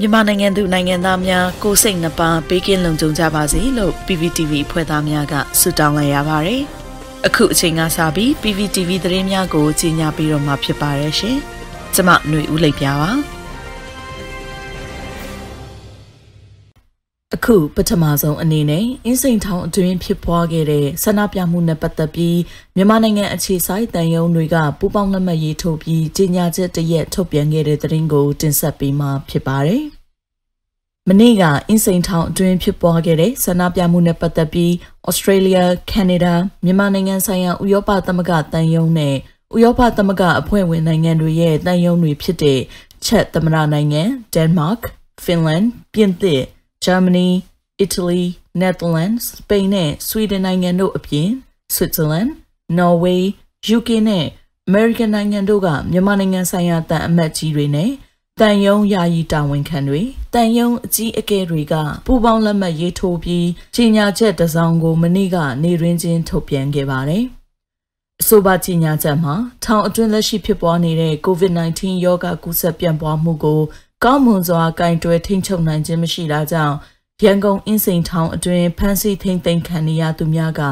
မြန်မာနိုင်ငံသူနိုင်ငံသားများကိုစိတ်နှပါပေးကင်းလုံခြုံကြပါစေလို့ PPTV ဖွဲ့သားများကဆုတောင်းလိုက်ရပါတယ်။အခုအချိန်ကစပြီး PPTV သတင်းများကိုကြီးညာပြီးတော့မှဖြစ်ပါရဲ့ရှင်။ကျမຫນွေဦးလိပ်ပြပါ။ အခုပထမဆုံးအနေနဲ့အင်းစိန်ထောင်အတွင်းဖြစ်ပွားခဲ့တဲ့ဆန္ဒပြမှုနဲ့ပတ်သက်ပြီးမြန်မာနိုင်ငံအခြေစိုက်တန်ယုံတွေကပူးပေါင်းလက်မှတ်ရေးထိုးပြီးကြေညာချက်တရက်ထုတ်ပြန်ခဲ့တဲ့သတင်းကိုတင်ဆက်ပေးမှာဖြစ်ပါတယ်။မနေ့ကအင်းစိန်ထောင်အတွင်းဖြစ်ပွားခဲ့တဲ့ဆန္ဒပြမှုနဲ့ပတ်သက်ပြီးဩစတြေးလျ၊ကနေဒါမြန်မာနိုင်ငံဆိုင်ရာဥရောပသမဂ္ဂတန်ယုံနဲ့ဥရောပသမဂ္ဂအဖွဲ့ဝင်နိုင်ငံတွေရဲ့တန်ယုံတွေဖြစ်တဲ့ချက်သမ္မတနိုင်ငံ၊ဒန်မတ်၊ဖင်လန်၊ပြင်သစ် ဂျာမနီ၊အီတလီ၊နယ်သာလန်၊စပိန်နဲ့ဆွီဒင်နိုင်ငံတို့အပြင်ဆွစ်ဇာလန်၊နော်ဝေး၊ UK နဲ့အမေရိကန်နိုင်ငံတို့ကမြန်မာနိုင်ငံဆိုင်ရာတန်အမတ်ကြီးတွေနဲ့တန်ယုံယာယီတာဝန်ခံတွေတန်ယုံအကြီးအကဲတွေကပူပေါင်းလက်မှတ်ရေးထိုးပြီးကြီးညာချက်တစောင်းကိုမနေ့ကနေရင်းချင်းထုတ်ပြန်ခဲ့ပါတယ်။အဆိုပါကြီးညာချက်မှာထောင်အတွင်းလက်ရှိဖြစ်ပွားနေတဲ့ COVID-19 ရောဂါကူးစက်ပြန့်ပွားမှုကို ကောင်းမွန်စွာကင်တွယ်ထိန်းချုပ်နိုင်ခြင်းမရှိတာကြောင့်ရန်ကုန်အင်းစိန်ထောင်အတွင်းဖမ်းဆီးထိန်းသိမ်းခံနေရသူများက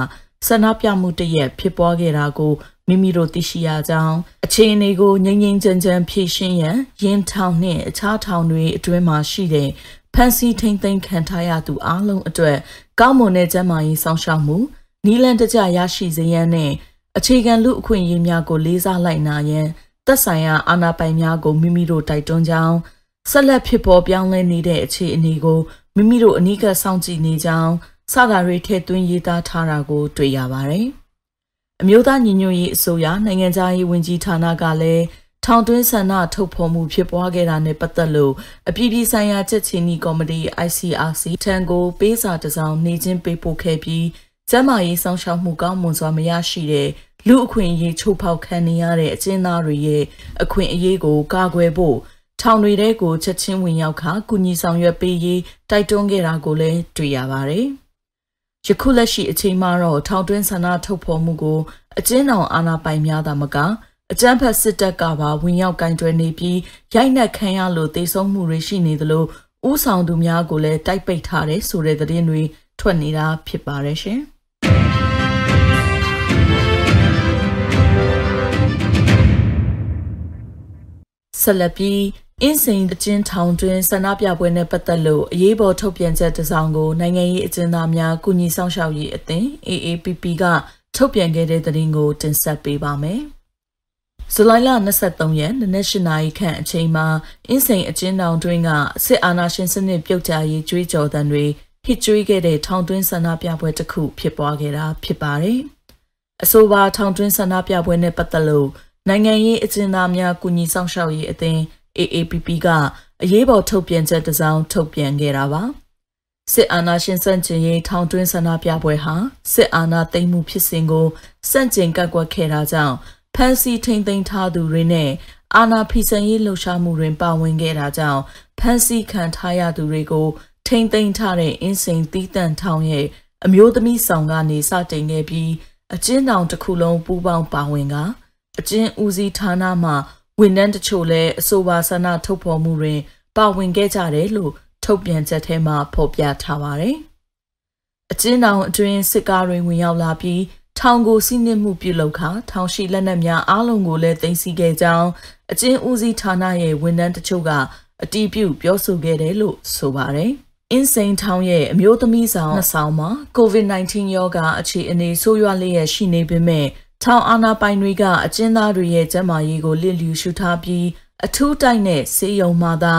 ဆန္ဒပြမှုတရက်ဖြစ်ပွားခဲ့တာကိုမိမိတို့သိရှိရကြောင်းအခြေအနေကိုငြိမ်ငြိမ်ချမ်းချမ်းဖြေရှင်းရန်ရင်းထောင်နှင့်အခြားထောင်တွေအတွင်းမှာရှိတဲ့ဖမ်းဆီးထိန်းသိမ်းခံထားရသူအလုံးအတွက်ကောင်းမွန်တဲ့ကျန်းမာရေးစောင့်ရှောက်မှုနီလန်တကြရရှိစေရန်နဲ့အခြေခံလူအခွင့်အရေးများကိုလေးစားလိုက်နာရန်သက်ဆိုင်ရာအာဏာပိုင်များကိုမိမိတို့တိုက်တွန်းကြောင်း ဆက်လက်ဖြစ်ပေါ်ပြောင်းလဲနေတဲ့အခြေအနေကိုမိမိတို့အနီးကပ်စောင့်ကြည့်နေကြောင်းစကားတွေထည့်သွင်းရေးသားထားတာကို တွေ့ရပါတယ်။အမျိုးသားညီညွတ်ရေးအစိုးရနိုင်ငံသားရေးဝန်ကြီးဌာနကလည်းထောင်တွင်းဆန္ဒထုတ်ဖော်မှုဖြစ်ပွားခဲ့တာနဲ့ပတ်သက်လို့အပြည်ပြည်ဆိုင်ရာချက်ချင်းနီကော်မတီ ICRC ထံကိုပေးစာတစ်စောင်နေချင်းပေးပို့ခဲ့ပြီးကျန်းမာရေးစောင့်ရှောက်မှုကောင်းမွန်စွာမရရှိတဲ့လူအခွင့်အရေးချိုးဖောက်ခံနေရတဲ့အကျဉ်းသားတွေရဲ့အခွင့်အရေးကိုကာကွယ်ဖို့ ထောင်တွေထဲကိုချက်ချင်းဝင်ရောက်ခါကုညီဆောင်ရွက်ပေးရေးတိုက်တွန်းခဲ့တာကိုလည်းတွေ့ရပါတယ်။ယခုလက်ရှိအချိန်မှာတော့ထောင်တွင်းဆန္ဒထုတ်ဖော်မှုကိုအကျဉ်းအောင်အာဏာပိုင်များသာမကအကြမ်းဖက်စစ်တပ်ကပါဝင်ရောက်ကင်တွယ်နေပြီးရိုက်နှက်ခံရလို့တေဆုံးမှုတွေရှိနေသလိုဥဆောင်သူများကိုလည်းတိုက်ပိတ်ထားတယ်ဆိုတဲ့သတင်းတွေထွက်နေတာဖြစ်ပါတယ်ရှင်။ဆက်လက်ပြီး အင်းစိန်အကျဉ်းထောင်တွင်ဆန္ဒပြပွဲနဲ့ပတ်သက်လို့အရေးပေါ်ထုတ်ပြန်ချက်တစ်စောင်ကိုနိုင်ငံရေးအကျဉ်းသားများကုညီဆောင်ရှောက်ရေးအသင်း AAPP ကထုတ်ပြန်ခဲ့တဲ့သတင်းကိုတင်ဆက်ပေးပါမယ်။ဇူလိုင်လ23ရက်နေ့နက်၈နာရီခန့်အချိန်မှာအင်းစိန်အကျဉ်းထောင်တွင်ကစစ်အာဏာရှင်စနစ်ပြုတ်ကျရေးကြွေးကြော်သံတွေဟစ်ကြွေးခဲ့တဲ့ထောင်တွင်းဆန္ဒပြပွဲတစ်ခုဖြစ်ပွားခဲ့တာဖြစ်ပါတယ်။အဆိုပါထောင်တွင်းဆန္ဒပြပွဲနဲ့ပတ်သက်လို့နိုင်ငံရေးအကျဉ်းသားများကုညီဆောင်ရှောက်ရေးအသင်း AAPP ကအရေးပေါ်ထုတ်ပြန်ချက်တစ်စောင်ထုတ်ပြန်ခဲ့တာပါစစ်အာဏာရှင်စန့်ကျင်ရေးထောင်တွင်းဆန္ဒပြပွဲဟာစစ်အာဏာသိမ်းမှုဖြစ်စဉ်ကိုစန့်ကျင်ကန့်ကွက်ခဲ့တာကြောင့်ဖမ်းဆီးထိန်သိမ်းထားသူတွေနဲ့အာဏာဖီဆန်ရေးလှုပ်ရှားမှုတွင်ပါဝင်ခဲ့တာကြောင့်ဖမ်းဆီးခံထားရသူတွေကိုထိန်သိမ်းထားတဲ့အင်းစိန်တီးတန့်ထောင်ရဲ့အမျိုးသမီးဆောင်ကနေစတင်ခဲ့ပြီးအကျဉ်းတောင်တစ်ခုလုံးပူးပေါင်းပါဝင်ကအကျဉ်းဦးစီးဌာနမှ ဝန်ထမ်းတချို့လည်းအဆိုပါဆန္ဒထုတ်ဖော်မှုတွင် ပါဝင်ခဲ့ကြတယ်လို့ထုတ်ပြန်ချက်ထဲမှာဖော်ပြထားပါတယ်။အကျဉ်းတောင်အတွင်းစစ်ကားတွေဝင်ရောက်လာပြီးထောင်ကိုစီးနင်းမှုပြုလုပ်ခါထောင်ရှိလက်နက်များအားလုံးကိုလည်းသိမ်းဆည်းခဲ့ကြောင်းအကျဉ်းဦးစီးဌာနရဲ့ဝန်ထမ်းတချို့ကအတီးပြုပြောဆိုခဲ့တယ်လို့ဆိုပါတယ်။အင်းစိန်ထောင်ရဲ့အမျိုးသမီးဆောင်နှစ်ဆောင်မှာ COVID-19 ရောဂါအခြေအနေဆိုးရွားလျက်ရှိနေပေမဲ့ ထောင်အာဏာပိုင်တွေကအကျဉ်းသားတွေရဲ့ကျန်းမာရေးကိုလစ်လျူရှုထားပြီးအထူးတိုက်နဲ့စေယုံမှသာ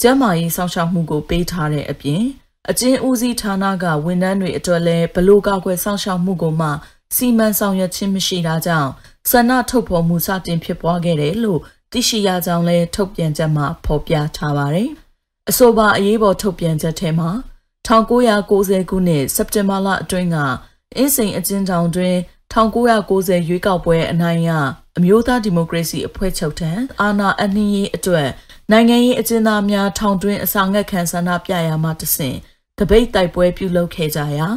ကျန်းမာရေးစောင့်ရှောက်မှုကိုပေးထားတဲ့အပြင်အကျဉ်းဦးစီးဌာနကဝန်ထမ်းတွေအတွက်လည်းဘလို့ကောက်ွယ်စောင့်ရှောက်မှုကိုမှစီမံဆောင်ရွက်ခြင်းမရှိတာကြောင့်ဆန္ဒထုတ်ဖော်မှုစတင်ဖြစ်ပွားခဲ့တယ်လို့သိရှိရကြောင်းလည်းထုတ်ပြန်ချက်မှာဖော်ပြထားပါတယ်။အဆိုပါအရေးပေါ်ထုတ်ပြန်ချက်ထဲမှာ1990ခုနှစ်စက်တင်ဘာလအတွင်းကအင်းစိန်အကျဉ်းထောင်တွင် 1990ရွေးကောက်ပွဲအနိုင်ရအမျိုးသားဒီမိုကရေစီအဖွဲ့ချုပ်ထံအာဏာအနှင်းရေးအတွက်နိုင်ငံရေးအကျဉ်းသားများထောင်တွင်းအစာငတ်ခံဆန္ဒပြရမှတဆင့်တပိတ်တိုက်ပွဲပြုလုပ်ခဲ့ကြရာ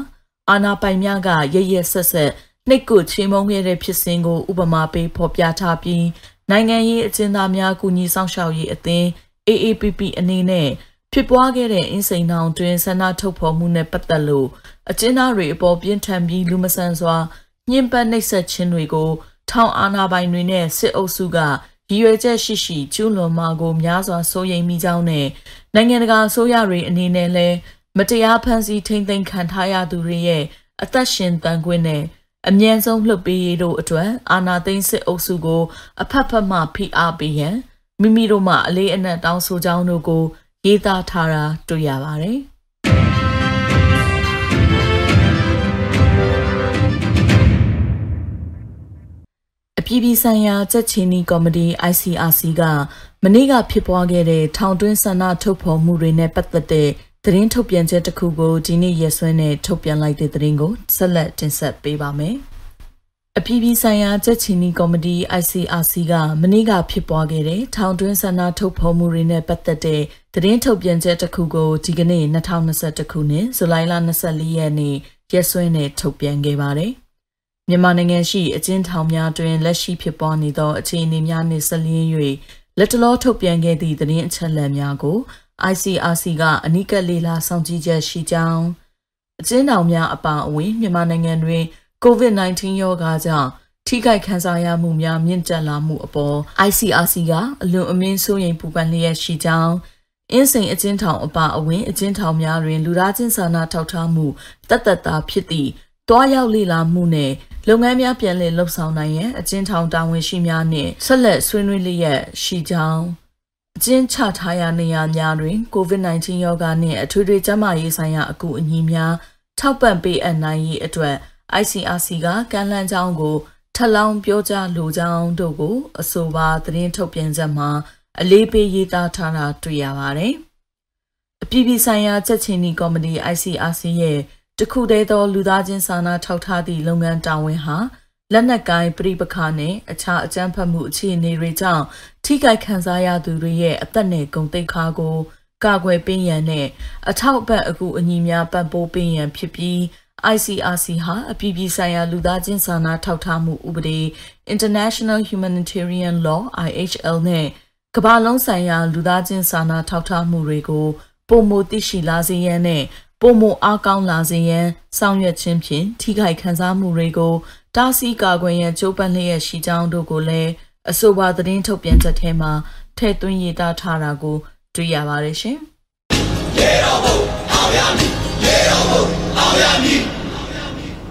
အာဏာပိုင်များကရရဆက်ဆက်နှိတ်ကိုချေမှုန်းခဲ့တဲ့ဖြစ်စဉ်ကိုဥပမာပေးဖော်ပြထားပြီးနိုင်ငံရေးအကျဉ်းသားများကူညီဆောင်ရှောက်ရေးအသင်း AAPP အနေနဲ့ဖြစ်ပွားခဲ့တဲ့အင်းစိန်တောင်တွင်ဆန္ဒထုတ်ဖော်မှုနဲ့ပတ်သက်လို့အကျဉ်းသားတွေအပေါ်ပြင်းထန်ပြီးလူမဆန်စွာ ညှဉ်းပန်းနှိပ်စက်ခြင်းတွေကိုထောင်အာဏာပိုင်တွေနဲ့စစ်အုပ်စုကရည်ရွယ်ချက်ရှိရှိကျူးလွန်မှာကိုများစွာစိုးရိမ်မိကြောင်းနဲ့နိုင်ငံတကာအစိုးရတွေအနေနဲ့လည်းမတရားဖန်ဆီးထိမ့်သိမ်းခံထားရသူတွေရဲ့အသက်ရှင်တန်ခွင့်နဲ့အမြန်ဆုံးလှုပ်ပေးရေးတို့အတွက်အာဏာသိမ်းစစ်အုပ်စုကို အဖက်ဖက်မှဖိအားပေးရန်မိမိတို့မှအလေးအနက်တောင်းဆိုကြောင်းတို့ကိုရေးသားထားတာတွေ့ရပါတယ်။ ပြည်ပြည်ဆိုင်ရာကြက်ချီနီကော်မတီ ICRC ကမနေ့ကဖြစ်ပွားခဲ့တဲ့ထောင်တွင်းဆန္ဒထုတ်ဖော်မှုတွေနဲ့ပတ်သက်တဲ့သတင်းထုတ်ပြန်ချက်တစ်ခုကိုဒီနေ့ရက်စွဲနဲ့ထုတ်ပြန်လိုက်တဲ့သတင်းကိုဆက်လက်တင်ဆက်ပေးပါမယ်။အပြည်ပြည်ဆိုင်ရာကြက်ချီနီကော်မတီ ICRC ကမနေ့ကဖြစ်ပွားခဲ့တဲ့ထောင်တွင်းဆန္ဒထုတ်ဖော်မှုတွေနဲ့ပတ်သက်တဲ့သတင်းထုတ်ပြန်ချက်တစ်ခုကိုဒီကနေ့2021ခုနှစ်ဇူလိုင်လ24ရက်နေ့ရက်စွဲနဲ့ထုတ်ပြန်ခဲ့ပါတယ်။ မြန်မာနိုင်ငံရှိအကျဉ်းထောင်များတွင်လက်ရှိဖြစ်ပွားနေသောအခြေအနေများနှင့်ဆက်လျင်း၍လက်တလောထုတ်ပြန်ခဲ့သည့်သတင်းအချက်အလက်များကို ICRC ကအနိကလေးလာစောင့်ကြည့်ချက်ရှိကြောင်းအကျဉ်းထောင်များအပါအဝင်မြန်မာနိုင်ငံတွင် COVID-19 ရောဂါကြောင့်ထိခိုက်ခံစားရမှုများမြင့်တက်လာမှုအပေါ် ICRC ကအလွန်အမင်းစိုးရိမ်ပူပန်လျက်ရှိကြောင်းအင်းစိန်အကျဉ်းထောင်အပါအဝင်အကျဉ်းထောင်များတွင်လူသားချင်းစာနာထောက်ထားမှုတတ်တတာဖြစ်သည့် တွားရောက်လေ့လာမှုနဲ့လုပ်ငန်းများပြန်လည်လှုပ်ဆောင်နိုင်ရန်အကျဉ်းထောင်တာဝန်ရှိများနှင့်ဆက်လက်ဆွေးနွေးလျက်ရှိကြောင်းအကျဉ်းချထားရာနေရာများတွင် COVID-19 ရောဂါနှင့်အထွေထွေကျန်းမာရေးဆိုင်ရာအကူအညီများထောက်ပံ့ပေးအပ်နိုင်ရေးအတွက် ICRC ကကမ်းလှမ်းကြောင်းကိုထပ်လောင်းပြောကြားလိုကြောင်းတို့ကို အဆိုပါသတင်းထုတ်ပြန်ချက်မှာအလေးပေးရေးသားထားတာတွေ့ရပါတယ်။အပြည်ပြည်ဆိုင်ရာချက်ချင်းနီကော်မတီ ICRC ရဲ့ တခုတည်းသောလူသားချင်းစာနာထောက်ထားသည့်လုပ်ငန်းတာဝန်ဟာလက်နက်ကိုင်းပြိပခါနဲ့အခြားအကြမ်းဖက်မှုအခြေအနေတွေကြောင့်ထိခိုက်ခံစားရသူတွေရဲ့အသက်နဲ့ဂုဏ်သိက္ခာကိုကာကွယ်ပေးရန်နဲ့အထောက်အပံ့အကူအညီများပံ့ပိုးပေးရန်ဖြစ်ပြီး ICRC ဟာအပြည်ပြည်ဆိုင်ရာလူသားချင်းစာနာထောက်ထားမှုဥပဒေ International Humanitarian Law IHL နဲ့ကမ္ဘာလုံးဆိုင်ရာလူသားချင်းစာနာထောက်ထားမှုတွေကိုပုံမသိရှိလာစေရန်နဲ့ ပုံမအားကောင်းလာစေရန်ဆောင်ရွက်ခြင်းဖြင့်ထိခိုက်ခံစားမှုတွေကိုတားဆီးကာကွယ်ရန်ကြိုးပမ်းလျက်ရှိကြောင်းတို့ကိုလည်းအဆိုပါသတင်းထုတ်ပြန်ချက်ထဲမှာထည့်သွင်းရေးသားထားတာကိုတွေ့ရပါတယ်ရှင်။ရေတော်ဘုံအောင်ရမည်ရေတော်ဘုံအောင်ရမည်